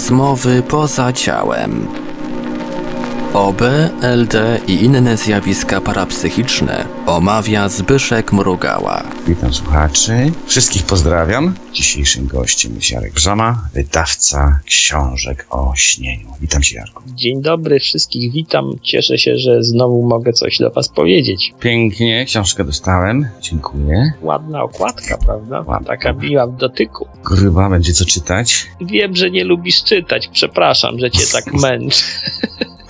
Rozmowy poza ciałem. OB, LD i inne zjawiska parapsychiczne omawia Zbyszek Mrugała. Witam słuchaczy. Wszystkich pozdrawiam. Dzisiejszym gościem jest Jarek Brzama, wydawca książek o śnieniu. Witam cię, Jarku. Dzień dobry, wszystkich witam. Cieszę się, że znowu mogę coś do Was powiedzieć. Pięknie, książkę dostałem. Dziękuję. Ładna okładka, prawda? Ładna. Taka miła w dotyku. Gruba, będzie co czytać. Wiem, że nie lubisz czytać. Przepraszam, że Cię tak męczę.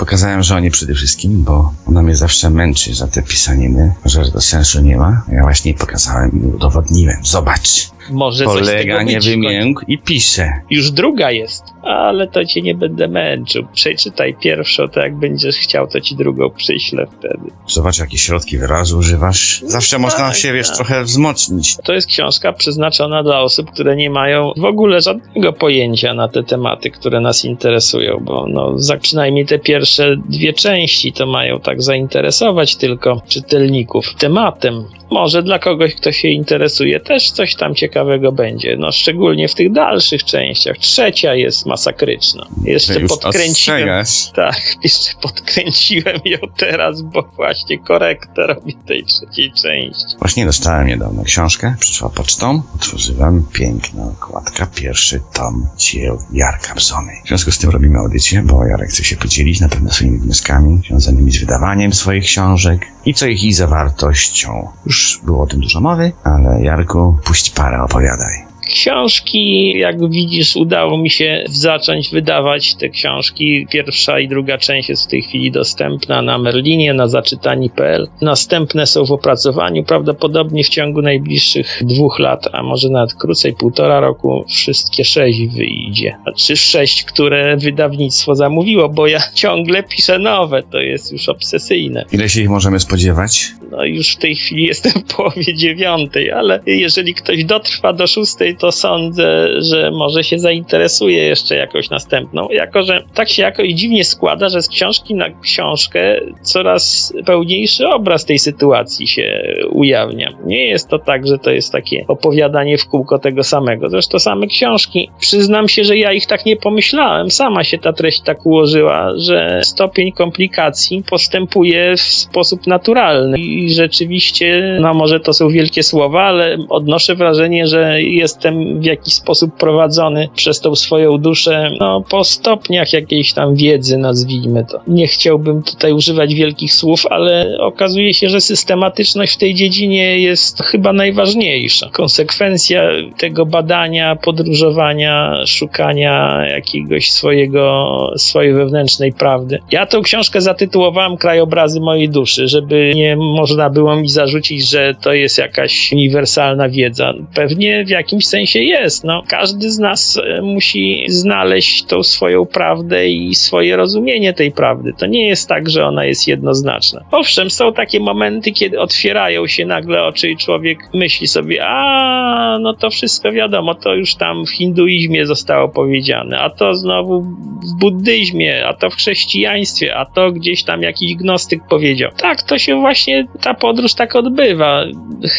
Pokazałem żonie przede wszystkim, bo ona mnie zawsze męczy za te pisaniny, że to sensu nie ma. Ja właśnie pokazałem i udowodniłem. Zobacz. Może Kolega nie wymiękł i pisze. Już druga jest, ale to Cię nie będę męczył. Przeczytaj pierwszą, to jak będziesz chciał, to Ci drugą przyślę wtedy. Zobacz, jakie środki wyrazu używasz. Zawsze Tak, można się, wiesz, tak. trochę wzmocnić. To jest książka przeznaczona dla osób, które nie mają w ogóle żadnego pojęcia na te tematy, które nas interesują, bo no, za przynajmniej te pierwsze dwie części to mają tak zainteresować tylko czytelników tematem. Może dla kogoś, kto się interesuje, też coś tam ciekawego będzie. No, szczególnie w tych dalszych częściach. Trzecia jest masakryczna. Jeszcze podkręciłem. Tak, jeszcze podkręciłem ją teraz, bo właśnie korektę robię tej trzeciej części. Właśnie dostałem niedawno książkę, przyszła pocztą, otworzyłem, piękna okładka, pierwszy tom dzieł Jarka Bzony. W związku z tym robimy audycję, bo Jarek chce się podzielić na pewno swoimi wnioskami związanymi z wydawaniem swoich książek i co ich i zawartością. Już było o tym dużo mowy, ale Jarku, puść parę, opowiadaj. Książki, jak widzisz, udało mi się zacząć wydawać te książki. Pierwsza i druga część jest w tej chwili dostępna na Merlinie, na zaczytani.pl. Następne są w opracowaniu. Prawdopodobnie w ciągu najbliższych dwóch lat, a może nawet krócej, półtora roku, wszystkie sześć wyjdzie. Znaczy sześć, które wydawnictwo zamówiło, bo ja ciągle piszę nowe. To jest już obsesyjne. Ile się ich możemy spodziewać? No już w tej chwili jestem w połowie dziewiątej, ale jeżeli ktoś dotrwa do szóstej, to sądzę, że może się zainteresuje jeszcze jakąś następną. Jako, że tak się jakoś dziwnie składa, że z książki na książkę coraz pełniejszy obraz tej sytuacji się ujawnia. Nie jest to tak, że to jest takie opowiadanie w kółko tego samego. Zresztą same książki, przyznam się, że ja ich tak nie pomyślałem. Sama się ta treść tak ułożyła, że stopień komplikacji postępuje w sposób naturalny i rzeczywiście, no może to są wielkie słowa, ale odnoszę wrażenie, że jestem w jakiś sposób prowadzony przez tą swoją duszę, no po stopniach jakiejś tam wiedzy, nazwijmy to. Nie chciałbym tutaj używać wielkich słów, ale okazuje się, że systematyczność w tej dziedzinie jest chyba najważniejsza. Konsekwencja tego badania, podróżowania, szukania jakiegoś swojego, swojej wewnętrznej prawdy. Ja tą książkę zatytułowałem Krajobrazy mojej duszy, żeby nie można było mi zarzucić, że to jest jakaś uniwersalna wiedza. Pewnie w jakimś sensie jest. No, każdy z nas e, musi znaleźć tą swoją prawdę i swoje rozumienie tej prawdy. To nie jest tak, że ona jest jednoznaczna. Owszem, są takie momenty, kiedy otwierają się nagle oczy i człowiek myśli sobie, a no to wszystko wiadomo, to już tam w hinduizmie zostało powiedziane, a to znowu w buddyzmie, a to w chrześcijaństwie, a to gdzieś tam jakiś gnostyk powiedział. Tak, to się właśnie ta podróż tak odbywa.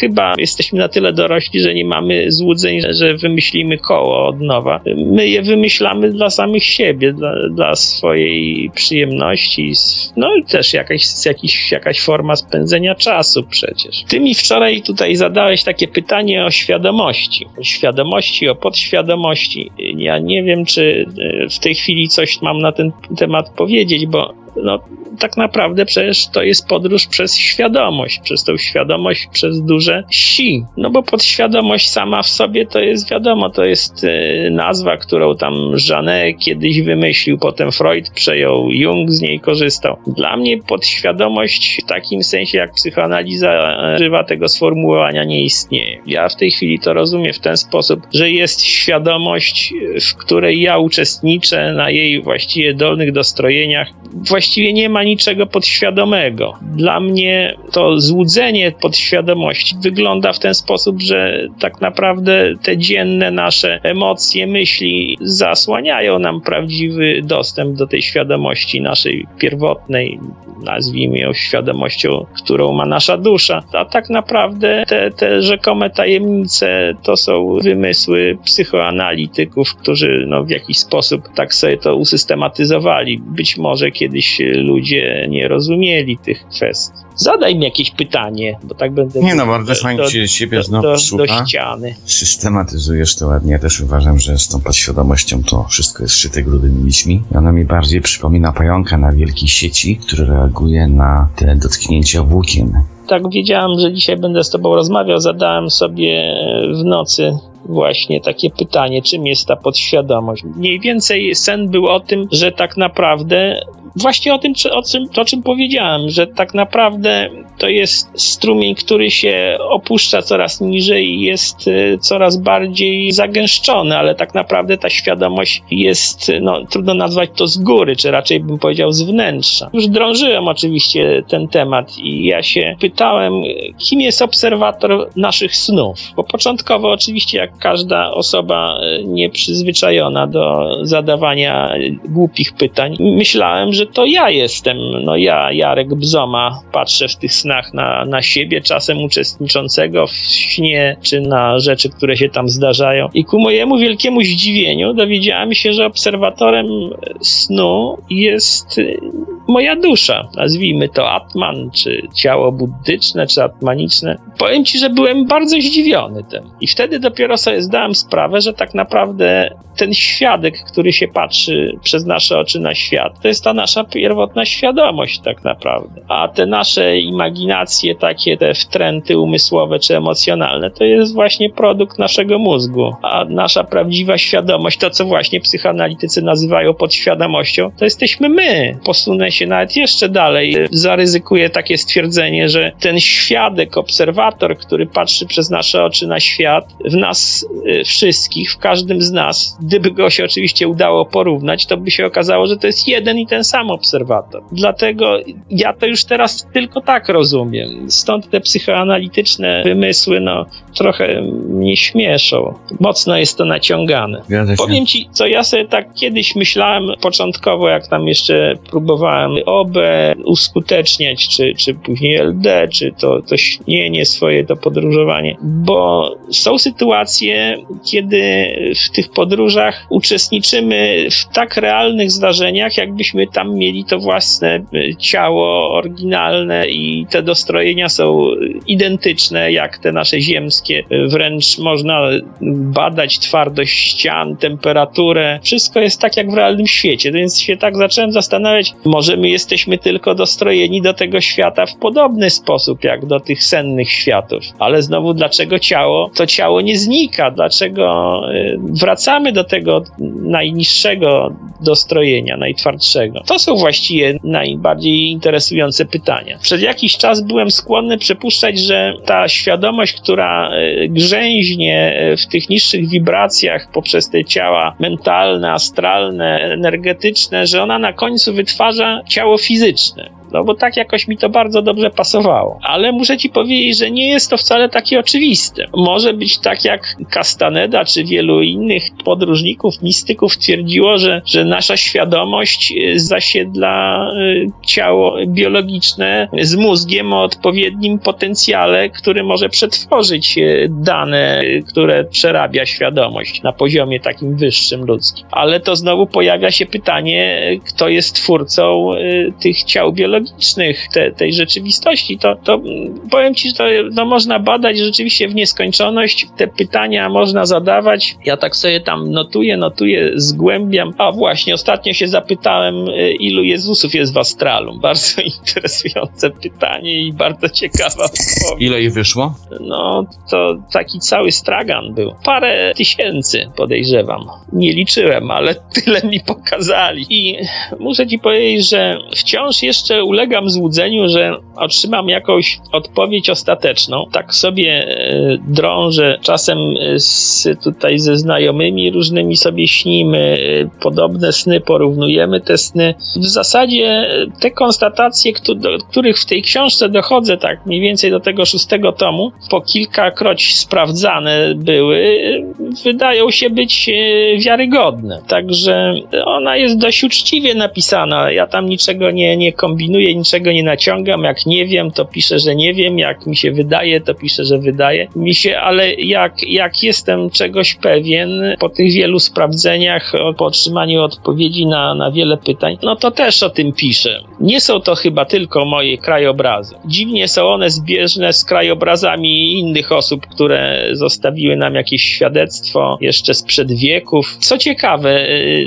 Chyba jesteśmy na tyle dorośli, że nie mamy złudzeń, że wymyślimy koło od nowa. My je wymyślamy dla samych siebie, dla, dla swojej przyjemności, no i też jakaś, jakiś, jakaś forma spędzenia czasu przecież. Ty mi wczoraj tutaj zadałeś takie pytanie o świadomości. O świadomości, o podświadomości. Ja nie wiem, czy e, w tej chwili coś mam na ten temat powiedzieć, bo no, tak naprawdę przecież to jest podróż przez świadomość, przez tą świadomość, przez duże si. No bo podświadomość sama w sobie to jest wiadomo, to jest y, nazwa, którą tam Janet kiedyś wymyślił, potem Freud przejął, Jung z niej korzystał. Dla mnie podświadomość w takim sensie, jak psychoanaliza używa tego sformułowania, nie istnieje. Ja w tej chwili to rozumiem w ten sposób, że jest świadomość, w której ja uczestniczę na jej właściwie dolnych dostrojeniach właściwie nie ma niczego podświadomego. Dla mnie to złudzenie podświadomości wygląda w ten sposób, że tak naprawdę te dzienne nasze emocje, myśli zasłaniają nam prawdziwy dostęp do tej świadomości naszej pierwotnej, nazwijmy ją świadomością, którą ma nasza dusza. A tak naprawdę te, te rzekome tajemnice to są wymysły psychoanalityków, którzy no, w jakiś sposób tak sobie to usystematyzowali. Być może kiedyś ludzie nie rozumieli tych kwestii. Zadaj mi jakieś pytanie, bo tak będę. Nie no, bardzo fajnie się siebie znowu do, słucha. do ściany. Systematyzujesz to ładnie. Ja też uważam, że z tą podświadomością to wszystko jest szyte grudymi nićmi. I ona mi bardziej przypomina pająka na wielkiej sieci, który reaguje na te dotknięcia włókien. Tak wiedziałem, że dzisiaj będę z tobą rozmawiał. Zadałem sobie w nocy właśnie takie pytanie, czym jest ta podświadomość. Mniej więcej sen był o tym, że tak naprawdę właśnie o tym, o czym, o czym powiedziałem, że tak naprawdę to jest strumień, który się opuszcza coraz niżej i jest y, coraz bardziej zagęszczony, ale tak naprawdę ta świadomość jest, no trudno nazwać to z góry, czy raczej bym powiedział z wnętrza. Już drążyłem oczywiście ten temat i ja się pytałem, kim jest obserwator naszych snów, bo początkowo oczywiście jak każda osoba y, nieprzyzwyczajona do zadawania głupich pytań, myślałem, że to ja jestem, no ja, Jarek Bzoma, patrzę w tych snach na, na siebie, czasem uczestniczącego w śnie, czy na rzeczy, które się tam zdarzają. I ku mojemu wielkiemu zdziwieniu dowiedziałem się, że obserwatorem snu jest moja dusza, nazwijmy to Atman, czy ciało buddyczne, czy atmaniczne. Powiem ci, że byłem bardzo zdziwiony tym. I wtedy dopiero sobie zdałem sprawę, że tak naprawdę ten świadek, który się patrzy przez nasze oczy na świat, to jest ta nasza pierwotna świadomość tak naprawdę. A te nasze imaginacje, takie te wtręty umysłowe czy emocjonalne, to jest właśnie produkt naszego mózgu. A nasza prawdziwa świadomość, to co właśnie psychoanalitycy nazywają podświadomością, to jesteśmy my. Posunę się nawet jeszcze dalej. Zaryzykuję takie stwierdzenie, że ten świadek, obserwator, który patrzy przez nasze oczy na świat, w nas y, wszystkich, w każdym z nas, gdyby go się oczywiście udało porównać, to by się okazało, że to jest jeden i ten sam obserwator. Dlatego ja to już teraz tylko tak rozumiem. Stąd te psychoanalityczne wymysły, no, trochę mnie śmieszą. Mocno jest to naciągane. Powiem ci, co ja sobie tak kiedyś myślałem początkowo, jak tam jeszcze próbowałem OB uskuteczniać, czy, czy później LD, czy to, to śnienie swoje, to podróżowanie, bo są sytuacje, kiedy w tych podróżach uczestniczymy w tak realnych zdarzeniach, jakbyśmy tam mieli to własne ciało oryginalne i te dostrojenia są identyczne jak te nasze ziemskie. Wręcz można badać twardość ścian, temperaturę. Wszystko jest tak jak w realnym świecie, więc się tak zacząłem zastanawiać, może my jesteśmy tylko dostrojeni do tego świata w podobny sposób jak do tych sennych światów. Ale znowu, dlaczego ciało? To ciało nie znika. Dlaczego y, wracamy do tego najniższego dostrojenia, najtwardszego? To są właściwie najbardziej interesujące pytania. Przez jakiś czas byłem skłonny przypuszczać, że ta świadomość, która y, grzęźnie y, w tych niższych wibracjach poprzez te ciała mentalne, astralne, energetyczne, że ona na końcu wytwarza ciało fizyczne no bo tak jakoś mi to bardzo dobrze pasowało. Ale muszę ci powiedzieć, że nie jest to wcale takie oczywiste. Może być tak jak Castaneda czy wielu innych podróżników, mistyków twierdziło, że, że nasza świadomość y, zasiedla y, ciało biologiczne z mózgiem o odpowiednim potencjale, który może przetworzyć y, dane, które przerabia świadomość na poziomie takim wyższym ludzkim. Ale to znowu pojawia się pytanie, kto jest twórcą tych ciał biologicznych te, tej rzeczywistości, to, to powiem ci, że to no, można badać rzeczywiście w nieskończoność. Te pytania można zadawać. Ja tak sobie tam notuję, notuję, zgłębiam. A właśnie, ostatnio się zapytałem, y, ilu Jezusów jest w astralu. Bardzo interesujące pytanie i bardzo ciekawa odpowiedź. Ile ich wyszło? No, to taki cały stragan był. Parę tysięcy podejrzewam. Nie liczyłem, ale tyle mi pokazali. I muszę ci powiedzieć, że wciąż jeszcze ulegam złudzeniu, że otrzymam jakąś odpowiedź ostateczną. Tak sobie drążę, czasem z, tutaj ze znajomymi różnymi sobie śnimy, podobne sny, porównujemy te sny. W zasadzie te konstatacje, do których w tej książce dochodzę, tak mniej więcej do tego szóstego tomu, po kilkakroć sprawdzane były, wydają się być wiarygodne. Także ona jest dość uczciwie napisana. Ja tam niczego nie, nie kombinuję, niczego nie naciągam. Jak nie wiem, to piszę, że nie wiem. Jak mi się wydaje, to piszę, że wydaje mi się, ale jak, jak jestem czegoś pewien po tych wielu sprawdzeniach, po otrzymaniu odpowiedzi na, na wiele pytań, no to też o tym piszę. Nie są to chyba tylko moje krajobrazy. Dziwnie są one zbieżne z krajobrazami innych osób, które zostawiły nam jakieś świadectwo jeszcze sprzed wieków. Co ciekawe, y,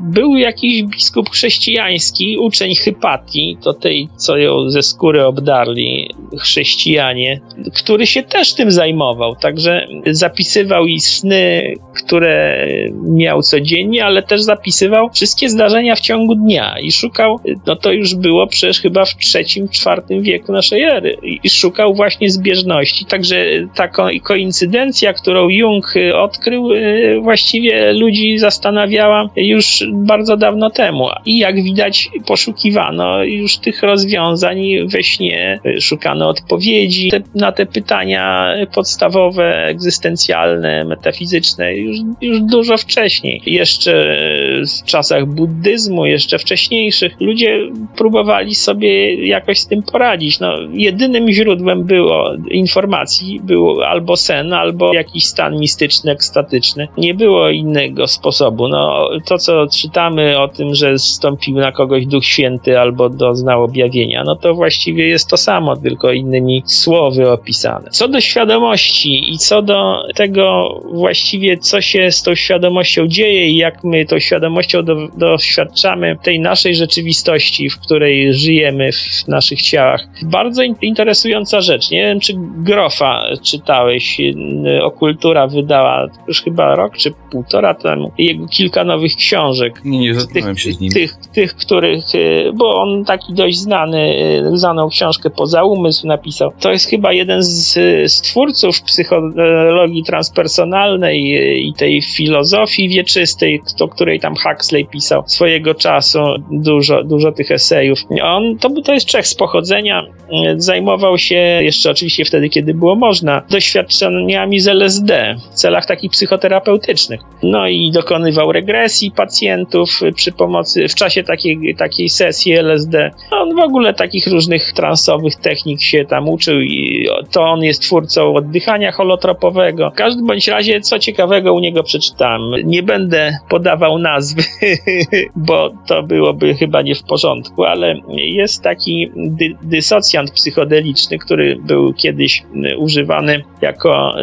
był jakiś biskup chrześcijański, uczeń Hypatii, to tej, co ją ze skóry obdarli chrześcijanie, który się też tym zajmował. Także zapisywał i sny, które miał codziennie, ale też zapisywał wszystkie zdarzenia w ciągu dnia i szukał, no to już było przecież chyba w trzecim, czwartym wieku naszej ery i szukał właśnie zbieżności. Także ta koincydencja, którą Jung odkrył, y, właściwie ludzi zastanawiała już bardzo dawno temu. I jak widać, poszukiwano już tych rozwiązań we śnie, szukano odpowiedzi na te pytania podstawowe, egzystencjalne, metafizyczne już, już dużo wcześniej. Jeszcze w czasach buddyzmu, jeszcze wcześniejszych, ludzie próbowali sobie jakoś z tym poradzić. No, jedynym źródłem było informacji był albo sen, albo jakiś stan mistyczny, ekstatyczny. Nie było innego sposobu. No, to, co czytamy o tym, że zstąpił na kogoś Duch Święty albo doznał objawienia, no to właściwie jest to samo, tylko innymi słowy opisane. Co do świadomości i co do tego właściwie, co się z tą świadomością dzieje i jak my tą świadomością do, doświadczamy tej naszej rzeczywistości, w której żyjemy w naszych ciałach. Bardzo interesująca rzecz. Nie wiem, czy Grofa czytałeś. Okultura wydała już chyba rok czy półtora temu jego kilka nowych książek. Nie, nie zetknąłem się z nim. Tych, tych, których, e, bo on taki dość znany, e, znaną książkę Poza Umysł napisał. To jest chyba jeden z, z twórców psychologii transpersonalnej i tej filozofii wieczystej, o której tam Huxley pisał swojego czasu dużo, dużo tych esejów. On, to, to jest Czech z pochodzenia, zajmował się jeszcze oczywiście wtedy, kiedy było można, doświadczeniami z LSD w celach takich psychoterapeutycznych. No i dokonywał regresji pacjentów, pacjentów przy pomocy, w czasie takiej, takiej sesji LSD. On w ogóle takich różnych transowych technik się tam uczył i to on jest twórcą oddychania holotropowego. W każdym bądź razie, co ciekawego u niego przeczytałem. Nie będę podawał nazwy, bo to byłoby chyba nie w porządku, ale jest taki dy dysocjant psychodeliczny, który był kiedyś używany jako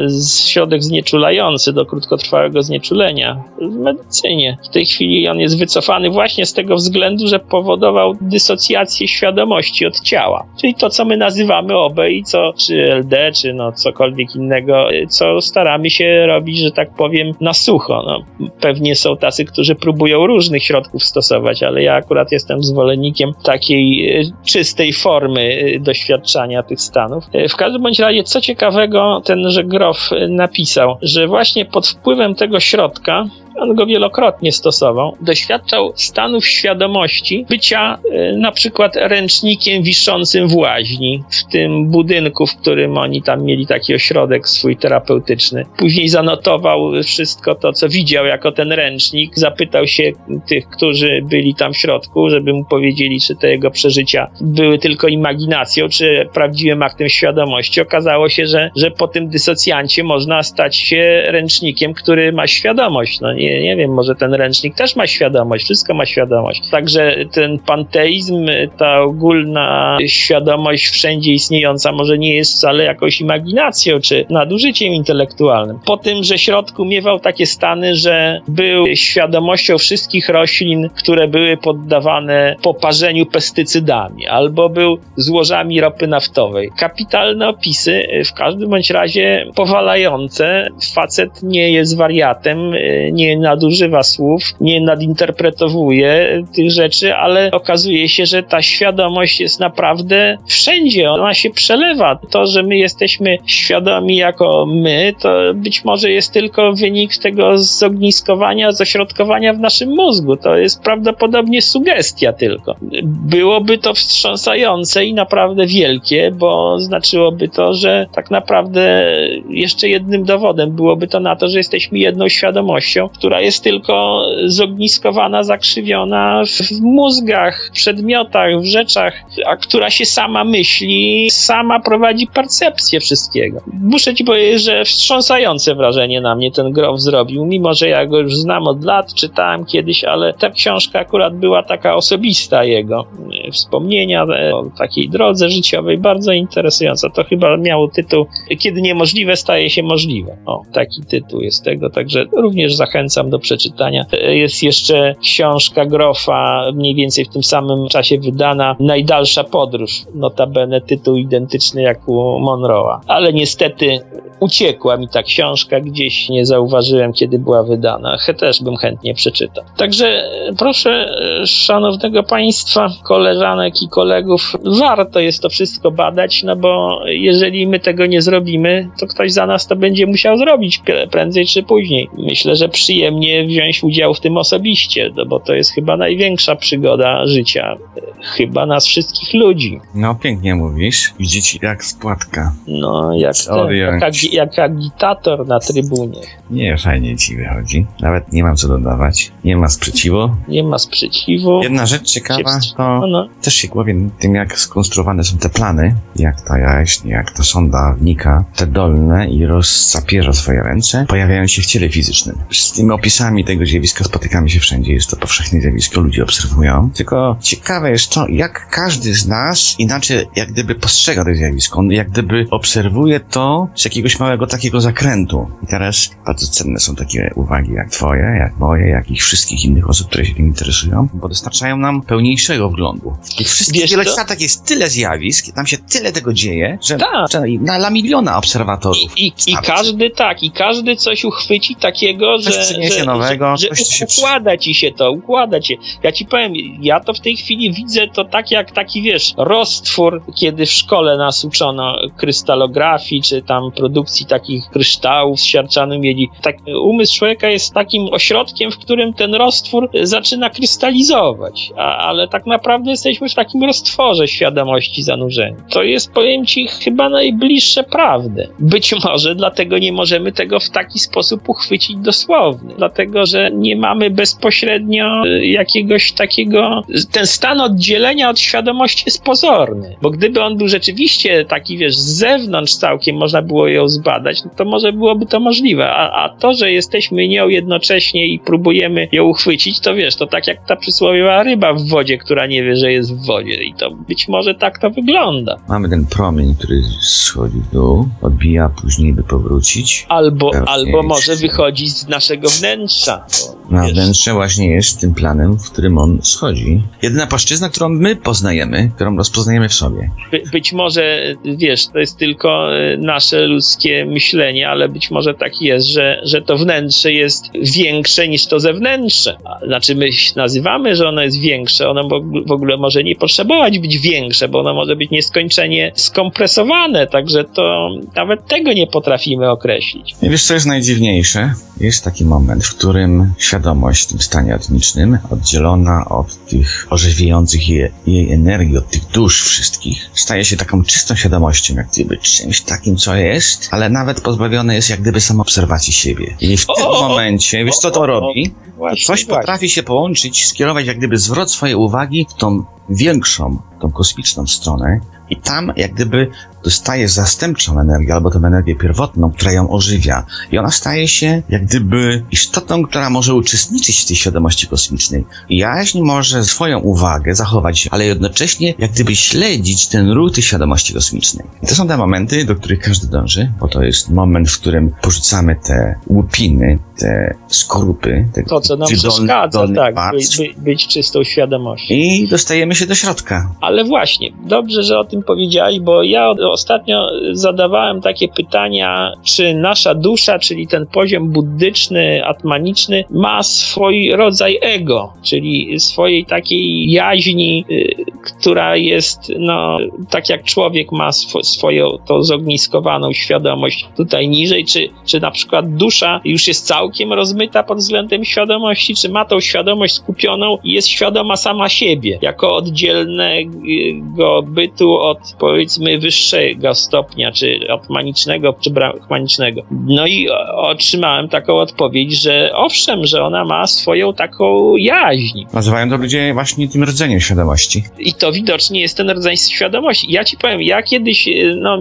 środek znieczulający do krótkotrwałego znieczulenia w medycynie. W tej chwili on jest wycofany właśnie z tego względu, że powodował dysocjację świadomości od ciała. Czyli to, co my nazywamy OB i co, czy LD, czy no cokolwiek innego, co staramy się robić, że tak powiem, na sucho. No, pewnie są tacy, którzy próbują różnych środków stosować, ale ja akurat jestem zwolennikiem takiej e, czystej formy e, doświadczania tych stanów. W każdym bądź razie, co ciekawego, tenże Grof napisał, że właśnie pod wpływem tego środka on go wielokrotnie stosował, doświadczał stanów świadomości bycia y, na przykład ręcznikiem wiszącym w łaźni, w tym budynku, w którym oni tam mieli taki ośrodek swój terapeutyczny. Później zanotował wszystko to, co widział jako ten ręcznik, zapytał się tych, którzy byli tam w środku, żeby mu powiedzieli, czy te jego przeżycia były tylko imaginacją, czy prawdziwym aktem świadomości. Okazało się, że, że po tym dysocjancie można stać się ręcznikiem, który ma świadomość. No, nie, nie wiem, może ten ręcznik też ma świadomość, wszystko ma świadomość. Także ten panteizm, ta ogólna świadomość wszędzie istniejąca może nie jest wcale jakąś imaginacją czy nadużyciem intelektualnym. Po tym, że środku miewał takie stany, że był świadomością wszystkich roślin, które były poddawane poparzeniu pestycydami, albo był złożami ropy naftowej. Kapitalne opisy, w każdym bądź razie powalające. Facet nie jest wariatem, nie nadużywa słów, nie nadinterpretowuje tych rzeczy, ale okazuje się, że ta świadomość jest naprawdę wszędzie. Ona się przelewa. To, że my jesteśmy świadomi jako my, to być może jest tylko wynik tego zogniskowania, zośrodkowania w naszym mózgu. To jest prawdopodobnie sugestia tylko. Byłoby to wstrząsające i naprawdę wielkie, bo znaczyłoby to, że tak naprawdę jeszcze jednym dowodem byłoby to na to, że jesteśmy jedną świadomością, która jest tylko zogniskowana, zakrzywiona w mózgach, przedmiotach, w rzeczach, a która się sama myśli, sama prowadzi percepcję wszystkiego. Muszę ci powiedzieć, że wstrząsające wrażenie na mnie ten Grof zrobił, mimo że ja go już znam od lat, czytałem kiedyś, ale ta książka akurat była taka osobista jego. Wspomnienia o takiej drodze życiowej, bardzo interesująca. To chyba miało tytuł Kiedy niemożliwe staje się możliwe. O, taki tytuł jest tego, także również zachęcam do przeczytania. Jest jeszcze książka Grofa, mniej więcej w tym samym czasie wydana, Najdalsza podróż. Notabene tytuł identyczny jak u Monroe'a. Ale niestety uciekła mi ta książka, gdzieś nie zauważyłem, kiedy była wydana. Też bym chętnie przeczytał. Także proszę szanownego państwa, koleżanek i kolegów, warto jest to wszystko badać, no bo jeżeli my tego nie zrobimy, to ktoś za nas to będzie musiał zrobić prędzej czy później. Myślę, że przyjemnie wziąć udział w tym osobiście, no bo to jest chyba największa przygoda życia, chyba nas wszystkich ludzi. No, pięknie mówisz. Widzicie, jak spłatka. No, jak, ten, jak, jak agitator na trybunie. Nie, fajnie ci wychodzi. Nawet nie mam co dodawać. Nie ma sprzeciwu. Nie ma sprzeciwu. Jedna rzecz ciekawa, to no, też się głowie tym, jak skonstruowane są te plany, jak ta jaźń, jak ta sonda wnika, te dolne i rozsapierza swoje ręce, pojawiają się w ciele fizycznym. Z opisami tego zjawiska spotykamy się wszędzie, jest to powszechne zjawisko, ludzie obserwują. Tylko ciekawe jest to, jak każdy z nas inaczej jak gdyby postrzega to zjawisko. On jak gdyby obserwuje to z jakiegoś małego takiego zakrętu. I teraz bardzo cenne są takie uwagi jak twoje, jak moje, jak i wszystkich innych osób, które się tym interesują, bo dostarczają nam pełniejszego wglądu. W tych wszystkich wieloświatach jest tyle zjawisk, tam się tyle tego dzieje, że tak. na, na miliona obserwatorów. I, i, i każdy tak, i każdy coś uchwyci takiego, coś że, że, nowego, że, że układa ci się to, układa cię. Ja ci powiem, ja to w tej chwili widzę to tak jak taki, wiesz, roztwór, kiedy w szkole nas uczono krystalografii, czy tam produkcji takich kryształów z siarczanu miedzi. Tak, umysł człowieka jest takim ośrodkiem, w którym ten roztwór zaczyna krystalizować, a, ale tak naprawdę jesteśmy w takim roztworze świadomości zanurzenia. To jest, powiem ci, chyba najbliższe prawdy. Być może dlatego nie możemy tego w taki sposób uchwycić dosłownie, dlatego że nie mamy bezpośrednio jakiegoś takiego. Ten stan oddzielenia od świadomości jest pozorny, bo gdyby on był rzeczywiście taki, wiesz, z zewnątrz całkiem można było ją zbadać, no to może byłoby to możliwe, a, a to, że jesteśmy nią jednocześnie i próbujemy ją uchwycić, to wiesz, to tak jak ta przysłowiowa ryba w wodzie, która nie wie, że jest w wodzie i to być może tak to wygląda. Mamy ten promień, który schodzi w dół, odbija później, by powrócić. Albo, albo może wychodzić z naszego wnętrza. Na wnętrze właśnie jest tym planem, w którym on schodzi. Jedyna płaszczyzna, którą my poznajemy, którą rozpoznajemy w sobie. By, być może, wiesz, to jest tylko e, nasze ludzkie myślenie, ale być może tak jest, że, że to wnętrze jest większe niż to zewnętrzne. Znaczy my nazywamy, że ono jest większe, ono w ogóle może nie potrzebować być większe, bo ono może być nieskończenie skompresowane, także to nawet tego nie potrafimy określić. I wiesz, co jest najdziwniejsze? Jest taki moment, w którym świadomość w tym stanie atmicznym, oddzielona od tych ożywiających jej, jej energii, od tych dusz wszystkich, staje się taką czystą świadomością, jak gdyby czymś takim, co jest, ale nawet pozbawione jest jak gdyby samobserwacji siebie. I w tym momencie, wiesz co to robi? Właśnie, coś właśnie. potrafi się połączyć, skierować jak gdyby zwrot swojej uwagi w tą większą, tą kosmiczną stronę i tam jak gdyby dostaje zastępczą energię, albo tę energię pierwotną, która ją ożywia. I ona staje się jak gdyby istotą, która może uczestniczyć w tej świadomości kosmicznej. Jaźń może swoją uwagę zachować, ale jednocześnie jak gdyby śledzić ten ruch tej świadomości kosmicznej. I to są te momenty, do których każdy dąży, bo to jest moment, w którym porzucamy te łupiny, te skorupy. Te, to, co nam przeszkadza, tak, by, by, być czystą świadomością. I dostajemy się do środka. Ale właśnie, dobrze, że o tym powiedziałeś, bo ja ostatnio zadawałem takie pytania, czy nasza dusza, czyli ten poziom buddyczny, atmaniczny, ma swój rodzaj ego, czyli swojej takiej jaźni, y, która jest, no, tak jak człowiek ma sw swoją tą zogniskowaną świadomość tutaj niżej, czy, czy na przykład dusza już jest całkiem rozmyta pod względem świadomości, czy ma tą świadomość skupioną i jest świadoma sama siebie, jako oddzielnego bytu od powiedzmy wyższego stopnia, czy atmanicznego, czy brahmanicznego. No i otrzymałem taką odpowiedź, że owszem, że ona ma swoją taką jaźń. Nazywają to ludzie właśnie tym rdzeniem świadomości. I to widocznie jest ten rodzaj świadomości. Ja ci powiem, ja kiedyś no,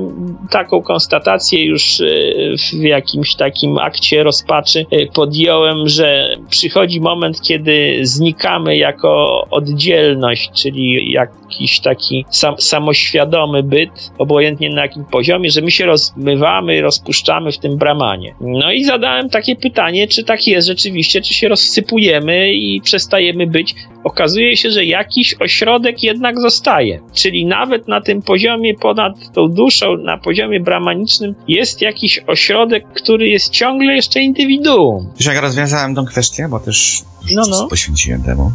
taką konstatację już e, w jakimś takim akcie rozpaczy e, podjąłem, że przychodzi moment, kiedy znikamy jako oddzielność, czyli jakiś taki sam, samoświadomy byt, obojętnie na jakim poziomie, że my się rozmywamy, rozpuszczamy w tym bramanie. No i zadałem takie pytanie, czy tak jest rzeczywiście, czy się rozsypujemy i przestajemy być. Okazuje się, że jakiś ośrodek jednak zostaje. Czyli nawet na tym poziomie ponad tą duszą, na poziomie bramanicznym jest jakiś ośrodek, który jest ciągle jeszcze indywiduum. Wiesz, jak rozwiązałem tą kwestię, bo też no, no. poświęciłem temu.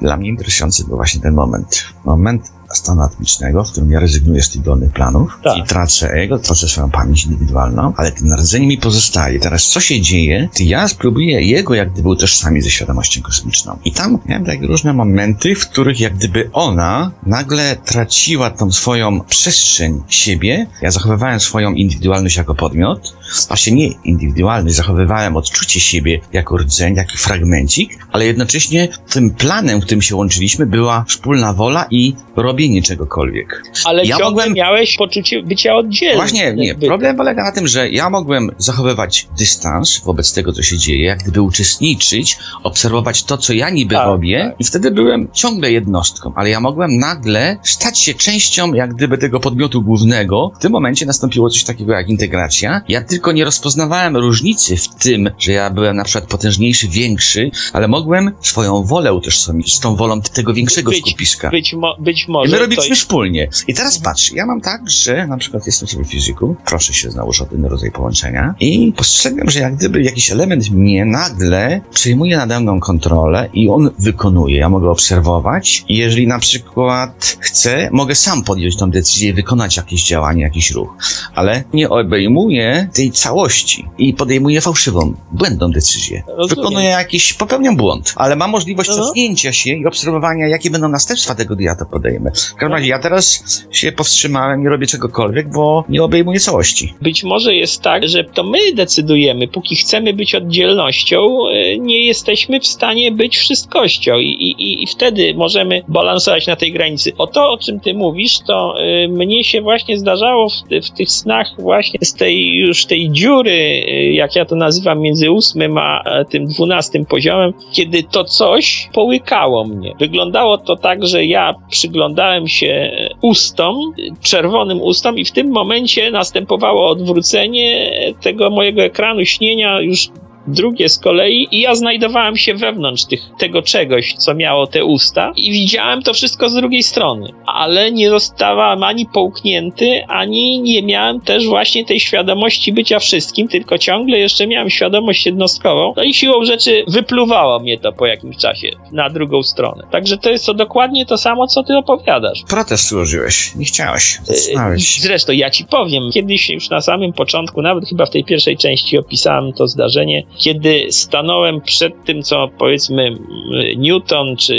Dla mnie interesujący był właśnie ten moment. Moment stanu atmicznego, w którym ja rezygnuję z tych dolnych planów tak. i tracę ego, tracę swoją pamięć indywidualną, ale ten rdzeń mi pozostaje. Teraz co się dzieje? Ty ja spróbuję jego jak gdyby utożsamić ze świadomością kosmiczną. I tam miałem takie różne momenty, w których jak gdyby ona nagle traciła tą swoją przestrzeń siebie. Ja zachowywałem swoją indywidualność jako podmiot, właśnie nie indywidualność, zachowywałem odczucie siebie jako rdzeń, jako fragmencik, ale jednocześnie tym planem, w którym się łączyliśmy, była wspólna wola i robienie czegokolwiek. Ale ja mogłem... miałeś poczucie bycia oddzielnym. Właśnie, nie. Problem polega na tym, że ja mogłem zachowywać dystans wobec tego, co się dzieje, jak gdyby uczestniczyć, obserwować to, co ja niby tak, robię tak. i wtedy byłem ciągle jednostką, ale ja mogłem nagle stać się częścią jak gdyby tego podmiotu głównego. W tym momencie nastąpiło coś takiego jak integracja. Ja tylko nie rozpoznawałem różnicy w tym, że ja byłem na przykład potężniejszy, większy, ale mogłem swoją wolę utożsamić z tą wolą tego większego być, skupiska. Być, mo być może. I my robiliśmy jest... wspólnie. I teraz patrz, ja mam tak, że na przykład jestem sobie fizyku, proszę się znowu o ten rodzaj połączenia i postrzegam, że jak gdyby jakiś element mnie nagle przejmuje nade mną kontrolę i on wykonuje. Ja mogę obserwować i jeżeli na przykład chcę, mogę sam podjąć tą decyzję i wykonać jakieś działanie, jakiś ruch, ale nie obejmuję tej całości i podejmuję fałszywą, błędną decyzję. Rozumiem. Wykonuję jakiś, popełniam błąd, ale mam możliwość no. cofnięcia się i obserwowania, jakie będą następstwa tego, gdy ja to podejmę. W każdym razie ja teraz się powstrzymałem, nie robię czegokolwiek, bo nie obejmuję całości. Być może jest tak, że to my decydujemy, póki chcemy być oddzielnością, e, nie jesteśmy w stanie być wszystkością i, i, i wtedy możemy balansować na tej granicy. O to, o czym ty mówisz, to y, mnie się właśnie zdarzało w, w tych snach właśnie z tej już tej dziury, y, jak ja to nazywam, między ósmym a tym dwunastym poziomem, kiedy to coś połykało mnie. Wyglądało to tak, że ja przyglądałem się ustom, czerwonym ustom i w tym momencie następowało odwrócenie tego mojego ekranu śnienia już drugie z kolei i ja znajdowałem się wewnątrz tych, tego czegoś, co miało te usta i widziałem to wszystko z drugiej strony, ale nie zostałem ani połknięty, ani nie miałem też właśnie tej świadomości bycia wszystkim, tylko ciągle jeszcze miałem świadomość jednostkową, no i siłą rzeczy wypluwało mnie to po jakimś czasie na drugą stronę. Także to jest to dokładnie to samo, co ty opowiadasz. Protest złożyłeś, nie chciałeś. Yy, zresztą ja ci powiem, kiedyś już na samym początku, nawet chyba w tej pierwszej części opisałem to zdarzenie, kiedy stanąłem przed tym, co powiedzmy Newton, czy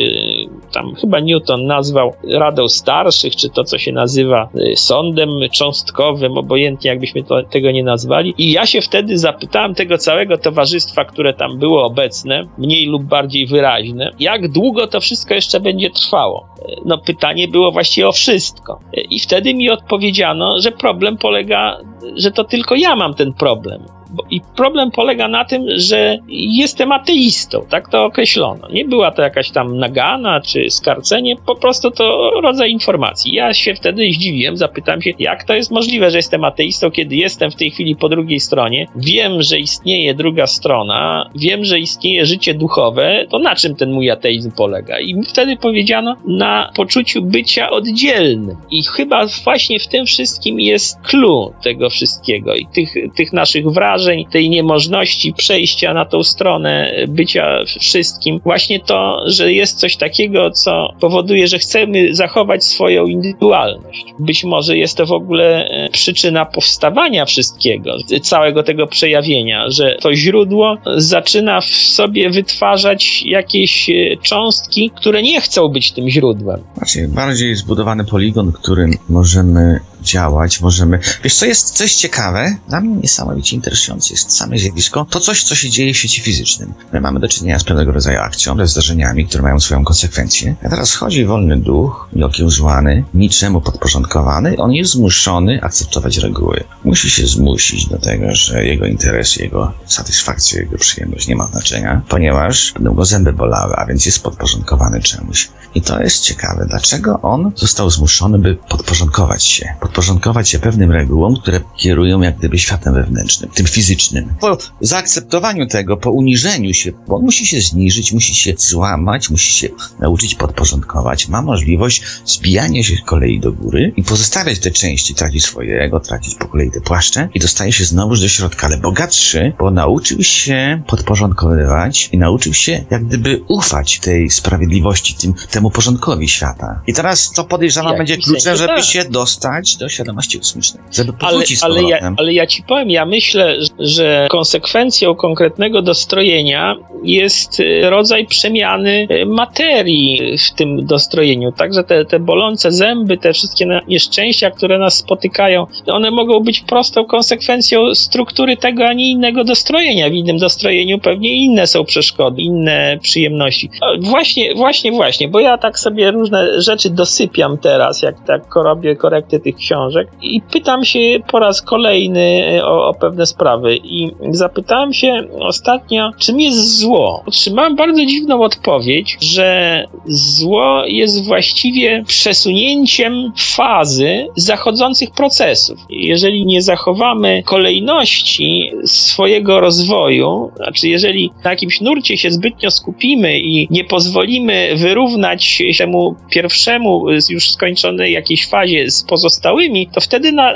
tam chyba Newton nazwał Radą Starszych, czy to, co się nazywa y, sądem cząstkowym, obojętnie jakbyśmy to, tego nie nazwali. I ja się wtedy zapytałem tego całego towarzystwa, które tam było obecne, mniej lub bardziej wyraźne, jak długo to wszystko jeszcze będzie trwało. No pytanie było właściwie o wszystko. I wtedy mi odpowiedziano, że problem polega, że to tylko ja mam ten problem I problem polega na tym, że jestem ateistą, tak to określono. Nie była to jakaś tam nagana czy skarcenie, po prostu to rodzaj informacji. Ja się wtedy zdziwiłem, zapytałem się, jak to jest możliwe, że jestem ateistą, kiedy jestem w tej chwili po drugiej stronie, wiem, że istnieje druga strona, wiem, że istnieje życie duchowe, to na czym ten mój ateizm polega? I wtedy powiedziano na poczuciu bycia oddzielnym. I chyba właśnie w tym wszystkim jest clue tego wszystkiego i tych, tych naszych wrażeń, tej niemożności przejścia na tą stronę bycia wszystkim. Właśnie to, że jest coś takiego, co powoduje, że chcemy zachować swoją indywidualność. Być może jest to w ogóle e, przyczyna powstawania wszystkiego, całego tego przejawienia, że to źródło zaczyna w sobie wytwarzać jakieś e, cząstki, które nie chcą być tym źródłem. Znaczy, bardziej zbudowany poligon, którym możemy działać, możemy... Wiesz, co jest coś ciekawe? Dla mnie niesamowicie interesujące jest same zjawisko, to coś, co się dzieje w świecie fizycznym. My mamy do czynienia z pewnego rodzaju akcją, ze zdarzeniami, które mają swoją konsekwencję. A teraz chodzi wolny duch, nieokiełzłany, niczemu podporządkowany, on jest zmuszony akceptować reguły. Musi się zmusić do tego, że jego interesy, jego satysfakcja, jego przyjemność nie ma znaczenia, ponieważ będą go zęby bolały, a więc jest podporządkowany czemuś. I to jest ciekawe, dlaczego on został zmuszony, by podporządkować się podporządkować się pewnym regułom, które kierują jak gdyby światem wewnętrznym, tym fizycznym. Po zaakceptowaniu tego, po uniżeniu się, bo on musi się zniżyć, musi się złamać, musi się nauczyć podporządkować, ma możliwość zbijania się kolei do góry i pozostawiać te części, tracić swojego, tracić po kolei te płaszcze i dostaje się znowuż do środka, ale bogatszy, bo nauczył się podporządkowywać i nauczył się jak gdyby ufać tej sprawiedliwości, tym, temu porządkowi świata. I teraz to podejrzewam będzie kluczem, żeby tak. się dostać do świadomości kosmicznej, żeby ale, ale, ja, ale ja ci powiem, ja myślę, że konsekwencją konkretnego dostrojenia jest y, rodzaj przemiany y, materii w tym dostrojeniu. Także te, te bolące zęby, te wszystkie nieszczęścia, które nas spotykają, one mogą być prostą konsekwencją struktury tego, a nie innego dostrojenia. W innym dostrojeniu pewnie inne są przeszkody, inne przyjemności. Właśnie, właśnie, właśnie, bo ja tak sobie różne rzeczy dosypiam teraz, jak tak robię korekty tych książek i pytam się po raz kolejny o, o pewne sprawy i zapytałem się ostatnio, czym jest zło. Otrzymałem bardzo dziwną odpowiedź, że zło jest właściwie przesunięciem fazy zachodzących procesów. Jeżeli nie zachowamy kolejności swojego rozwoju, znaczy jeżeli na jakimś nurcie się zbytnio skupimy i nie pozwolimy wyrównać temu pierwszemu już skończonej jakiejś fazie z pozostałymi, to wtedy na,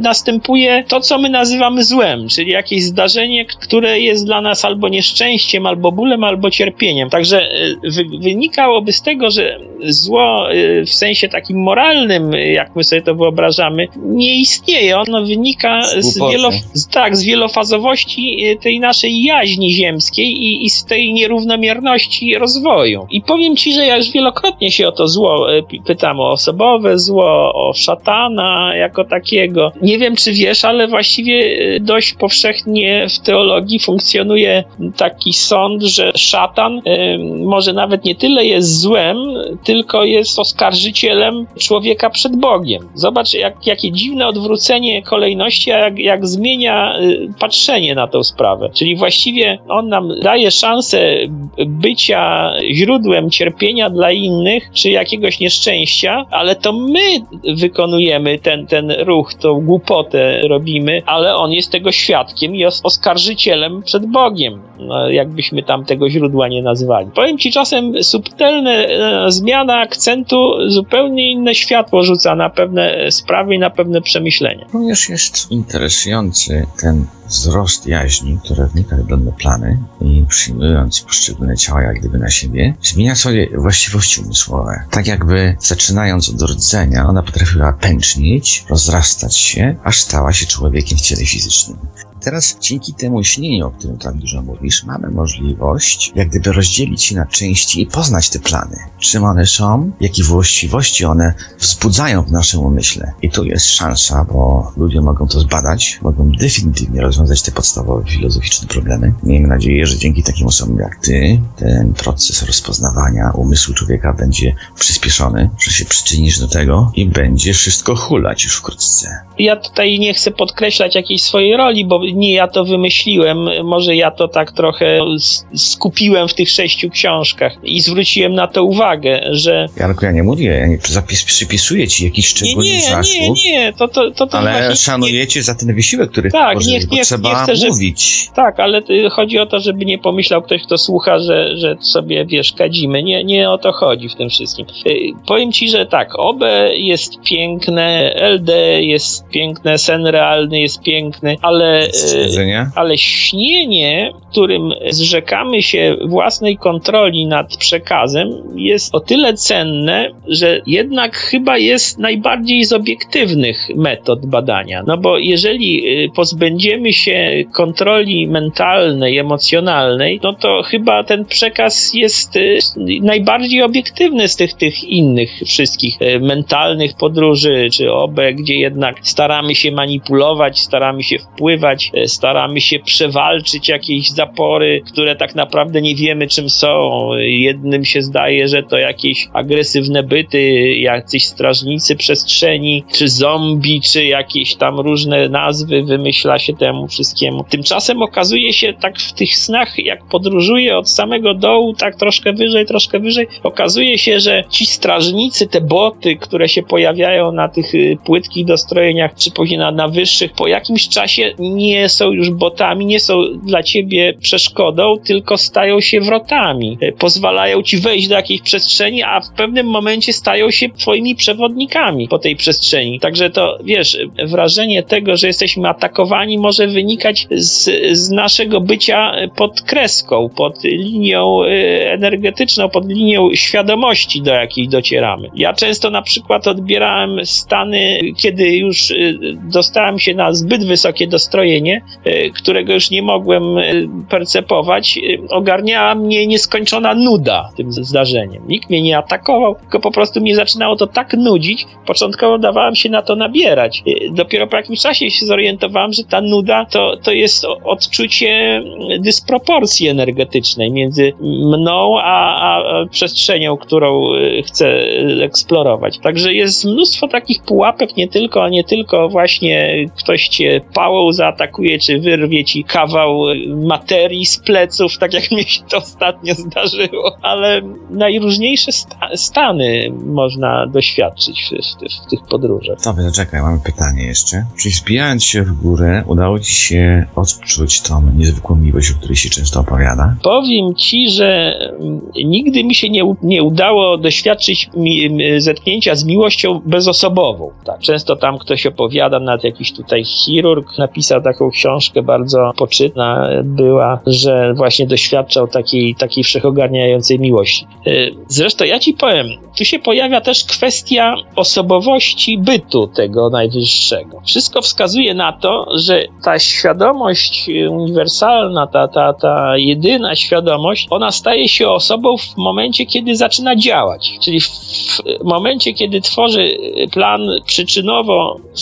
następuje to, co my nazywamy złem, czyli jakieś zdarzenie, które jest dla nas albo nieszczęściem, albo bólem, albo cierpieniem. Także e, wy, wynikałoby z tego, że zło e, w sensie takim moralnym, jak my sobie to wyobrażamy, nie istnieje. Ono wynika z, wielo, tak, z wielofazowości e, tej naszej jaźni ziemskiej i, i z tej nierównomierności rozwoju. I powiem ci, że ja już wielokrotnie się o to zło pytam, o osobowe zło, o szatan, szatana jako takiego. Nie wiem, czy wiesz, ale właściwie dość powszechnie w teologii funkcjonuje taki sąd, że szatan y, może nawet nie tyle jest złem, tylko jest oskarżycielem człowieka przed Bogiem. Zobacz, jak, jakie dziwne odwrócenie kolejności, a jak, jak zmienia y, patrzenie na tę sprawę. Czyli właściwie on nam daje szansę bycia źródłem cierpienia dla innych, czy jakiegoś nieszczęścia, ale to my wykonujemy ten, ten ruch, tą głupotę robimy, ale on jest tego świadkiem i oskarżycielem przed Bogiem, no, jakbyśmy tam tego źródła nie nazywali. Powiem ci czasem subtelna e, zmiana akcentu zupełnie inne światło rzuca na pewne sprawy i na pewne przemyślenia. Również jest interesujący ten wzrost jaźni, która wnika w pewne plany i przyjmując poszczególne ciała jak gdyby na siebie, zmienia sobie właściwości umysłowe. Tak jakby zaczynając od rdzenia, ona potrafiła pęcznieć, rozrastać się, aż stała się człowiekiem w ciele fizycznym. Teraz dzięki temu śnieniu, o którym tak dużo mówisz, mamy możliwość jak gdyby rozdzielić się na części i poznać te plany. Czym one są, jakie właściwości one wzbudzają w naszym umyśle. I tu jest szansa, bo ludzie mogą to zbadać, mogą definitywnie rozwiązać te podstawowe filozoficzne problemy. Miejmy nadzieję, że dzięki takim osobom jak ty, ten proces rozpoznawania umysłu człowieka będzie przyspieszony, że się przyczynisz do tego i będzie wszystko hulać już wkrótce. Ja tutaj nie chcę podkreślać jakiejś swojej roli, bo nie ja to wymyśliłem, może ja to tak trochę skupiłem w tych sześciu książkach i zwróciłem na to uwagę, że... Jarku, ja nie mówię, ja nie zapis, przypisuję ci jakiś szczególny nie, nie, zasług. Nie, nie, to, to, to, to Ale szanujecie nie, za ten wysiłek, który tak, bo niech, trzeba nie chcę, mówić. Że, tak, ale chodzi o to, żeby nie pomyślał ktoś, kto słucha, że, że sobie, wiesz, kadzimy. Nie, nie o to chodzi w tym wszystkim. Y, powiem ci, że tak, OB jest piękne, LD jest piękne, sen realny jest piękny, ale, y, ale śnienie, którym zrzekamy się własnej kontroli nad przekazem, jest o tyle cenne, że jednak chyba jest najbardziej z obiektywnych metod badania. No bo jeżeli y, pozbędziemy się kontroli mentalnej, emocjonalnej, no to chyba ten przekaz jest y, najbardziej obiektywny z tych, tych innych wszystkich mentalnych podróży, czy OBE, gdzie jednak staramy się manipulować, staramy się wpływać, staramy się przewalczyć jakieś zapory, które tak naprawdę nie wiemy czym są. Jednym się zdaje, że to jakieś agresywne byty, jacyś strażnicy przestrzeni, czy zombie, czy jakieś tam różne nazwy wymyśla się temu wszystkiemu. Tymczasem okazuje się tak w tych snach, jak podróżuje od samego dołu, tak troszkę wyżej, troszkę wyżej, okazuje się, że ci strażnicy, te boty, które się pojawiają na tych y, płytkich dostrojeniach, czy później na, na wyższych, po jakimś czasie nie są już botami, nie są dla ciebie przeszkodą, tylko stają się wrotami. Y, pozwalają ci wejść do jakiejś przestrzeni, a w pewnym momencie stają się twoimi przewodnikami po tej przestrzeni. Także to, wiesz, wrażenie tego, że jesteśmy atakowani może wynikać z, z naszego bycia pod kreską, pod linią y, energetyczną, pod linią świadomości, do jakiej docieramy. Ja często na przykład odbierałem stany, kiedy już dostałem się na zbyt wysokie dostrojenie, y, którego już nie mogłem percepować, ogarniała mnie nieskończona nuda tym zdarzeniem. Nikt mnie nie atakował, tylko po prostu mnie zaczynało to tak nudzić. Początkowo dawałem się na to nabierać. Dopiero po jakimś czasie się zorientowałem, że ta nuda to, to jest odczucie dysproporcji energetycznej między mną a, a przestrzenią, którą y, chcę eksplorować. Także jest mnóstwo takich pułapek, nie tylko, a nie tylko właśnie ktoś cię pałą zaatakuje, czy wyrwie ci kawał materii z pleców, tak jak mi się to ostatnio zdarzyło, ale najróżniejsze sta stany można doświadczyć w, w, w tych podróżach. Dobra, zaczekaj, mamy pytanie jeszcze. Czy zbijając się w górę, udało ci się odczuć tą niezwykłą miłość, o której się często opowiada? Powiem ci, że mm, nigdy mi się nie, nie udało doświadczyć mi, zetknięcia z miłością bezosobową. Tak, często tam ktoś opowiada, nawet jakiś tutaj chirurg napisał taką książkę, bardzo poczytna była, że właśnie doświadczał takiej, takiej wszechogarniającej miłości. Y, zresztą ja ci powiem, tu się pojawia też kwestia osobowości bytu tego najwyższego. Wszystko wskazuje na to, że ta świadomość uniwersalna, ta, ta, ta jedyna świadomość, ona staje się osobą w momencie, kiedy zaczyna działać. Czyli w momencie, kiedy tworzy plan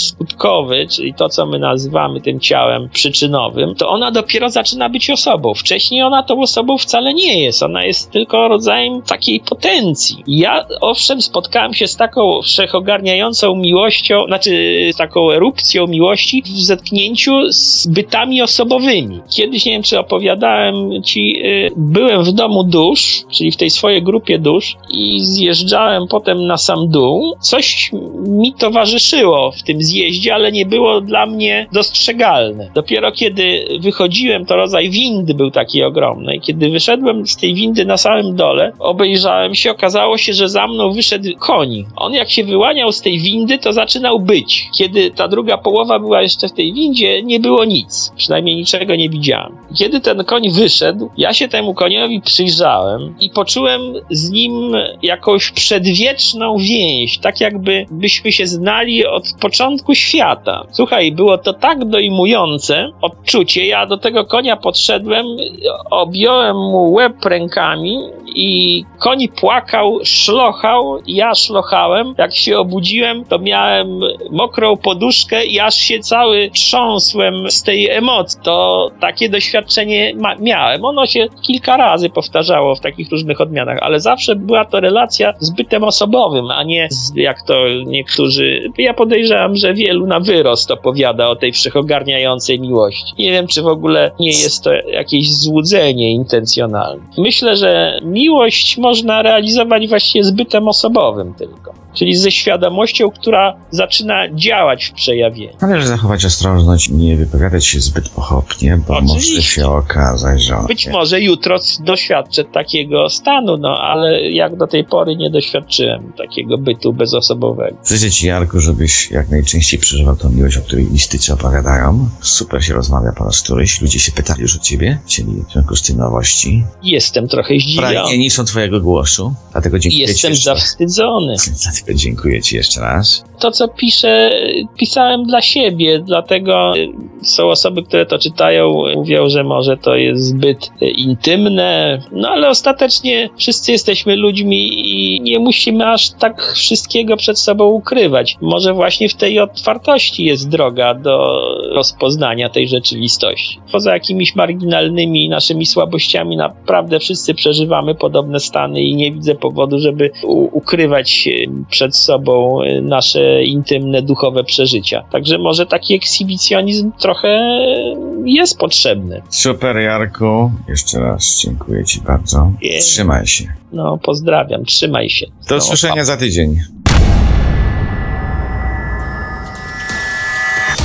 przyczynowo-skutkowy, czyli to, co my nazywamy tym ciałem przyczynowym, to ona dopiero zaczyna być osobą. Wcześniej ona tą osobą wcale nie jest. Ona jest tylko rodzajem takiej potencji. Ja owszem spotkałem się z taką wszechogarniającą miłością, znaczy z taką erupcją miłości w zetknięciu z bytami osobowymi. Kiedyś, nie wiem czy opowiadałem ci, y, byłem w domu dusz, czyli w tej swojej grupie dusz i zjeżdżałem potem na sam dół. Coś mi towarzyszyło w tym zjeździe, ale nie było dla mnie dostrzegalne. Dopiero kiedy wychodziłem, to rodzaj windy był taki ogromny. Kiedy wyszedłem z tej windy na samym dole, obejrzałem się, okazało się, że za mną wyszedł koń. On jak się wyłaniał z tej windy, to zaczynał być. Kiedy ta druga połowa była jeszcze w tej windzie, nie było nic. Przynajmniej niczego nie widziałem. Kiedy ten koń wyszedł, ja się temu koniowi przyjrzałem i poczułem z nim jakąś przedwieczną więź, tak jakby byśmy się znali od początku świata. Słuchaj, było to tak dojmujące odczucie. Ja do tego konia podszedłem, objąłem mu łeb rękami i koń płakał, szlochał, ja szlochałem. Jak się obudziłem, to miałem mokrą poduszkę i aż się cały trząsłem z tej emocji. To takie doświadczenie miałem. Ono się kilka razy powtarzało w takich różnych odmianach, ale zawsze była to relacja z bytem osobowym, a nie z, jak to niektórzy. Ja podejrzewam, że wielu na wyrost opowiada o tej wszechogarniającej miłości. Nie wiem, czy w ogóle nie jest to jakieś złudzenie intencjonalne. Myślę, że miłość można realizować właśnie zbytem osobowym tylko czyli ze świadomością, która zaczyna działać w przejawieniu. Należy zachować ostrożność, nie wypowiadać się zbyt pochopnie, bo Oczywiście. może się okazać, że... Być może jutro doświadczę takiego stanu, no ale jak do tej pory nie doświadczyłem takiego bytu bezosobowego. Życzę Ci, Jarku, żebyś jak najczęściej przeżywał tą miłość, o której listycy opowiadają. Super się rozmawia po raz któryś. Ludzie się pytali już o Ciebie, chcieli w związku z tym nowości. Jestem trochę zdziwiony. Pragnieni są Twojego głosu, dlatego dziękuję Jestem Ci zawstydzony. Dziękuję Ci jeszcze raz. To, co piszę, pisałem dla siebie, dlatego są osoby, które to czytają, mówią, że może to jest zbyt intymne, no ale ostatecznie wszyscy jesteśmy ludźmi i nie musimy aż tak wszystkiego przed sobą ukrywać. Może właśnie w tej otwartości jest droga do rozpoznania tej rzeczywistości. Poza jakimiś marginalnymi naszymi słabościami, naprawdę wszyscy przeżywamy podobne stany i nie widzę powodu, żeby ukrywać przed sobą nasze intymne, duchowe przeżycia. Także może taki ekshibicjonizm trochę jest potrzebny. Super, Jarku. Jeszcze raz dziękuję Ci bardzo. Trzymaj się. No, pozdrawiam. Trzymaj się. Do no, usłyszenia za tydzień.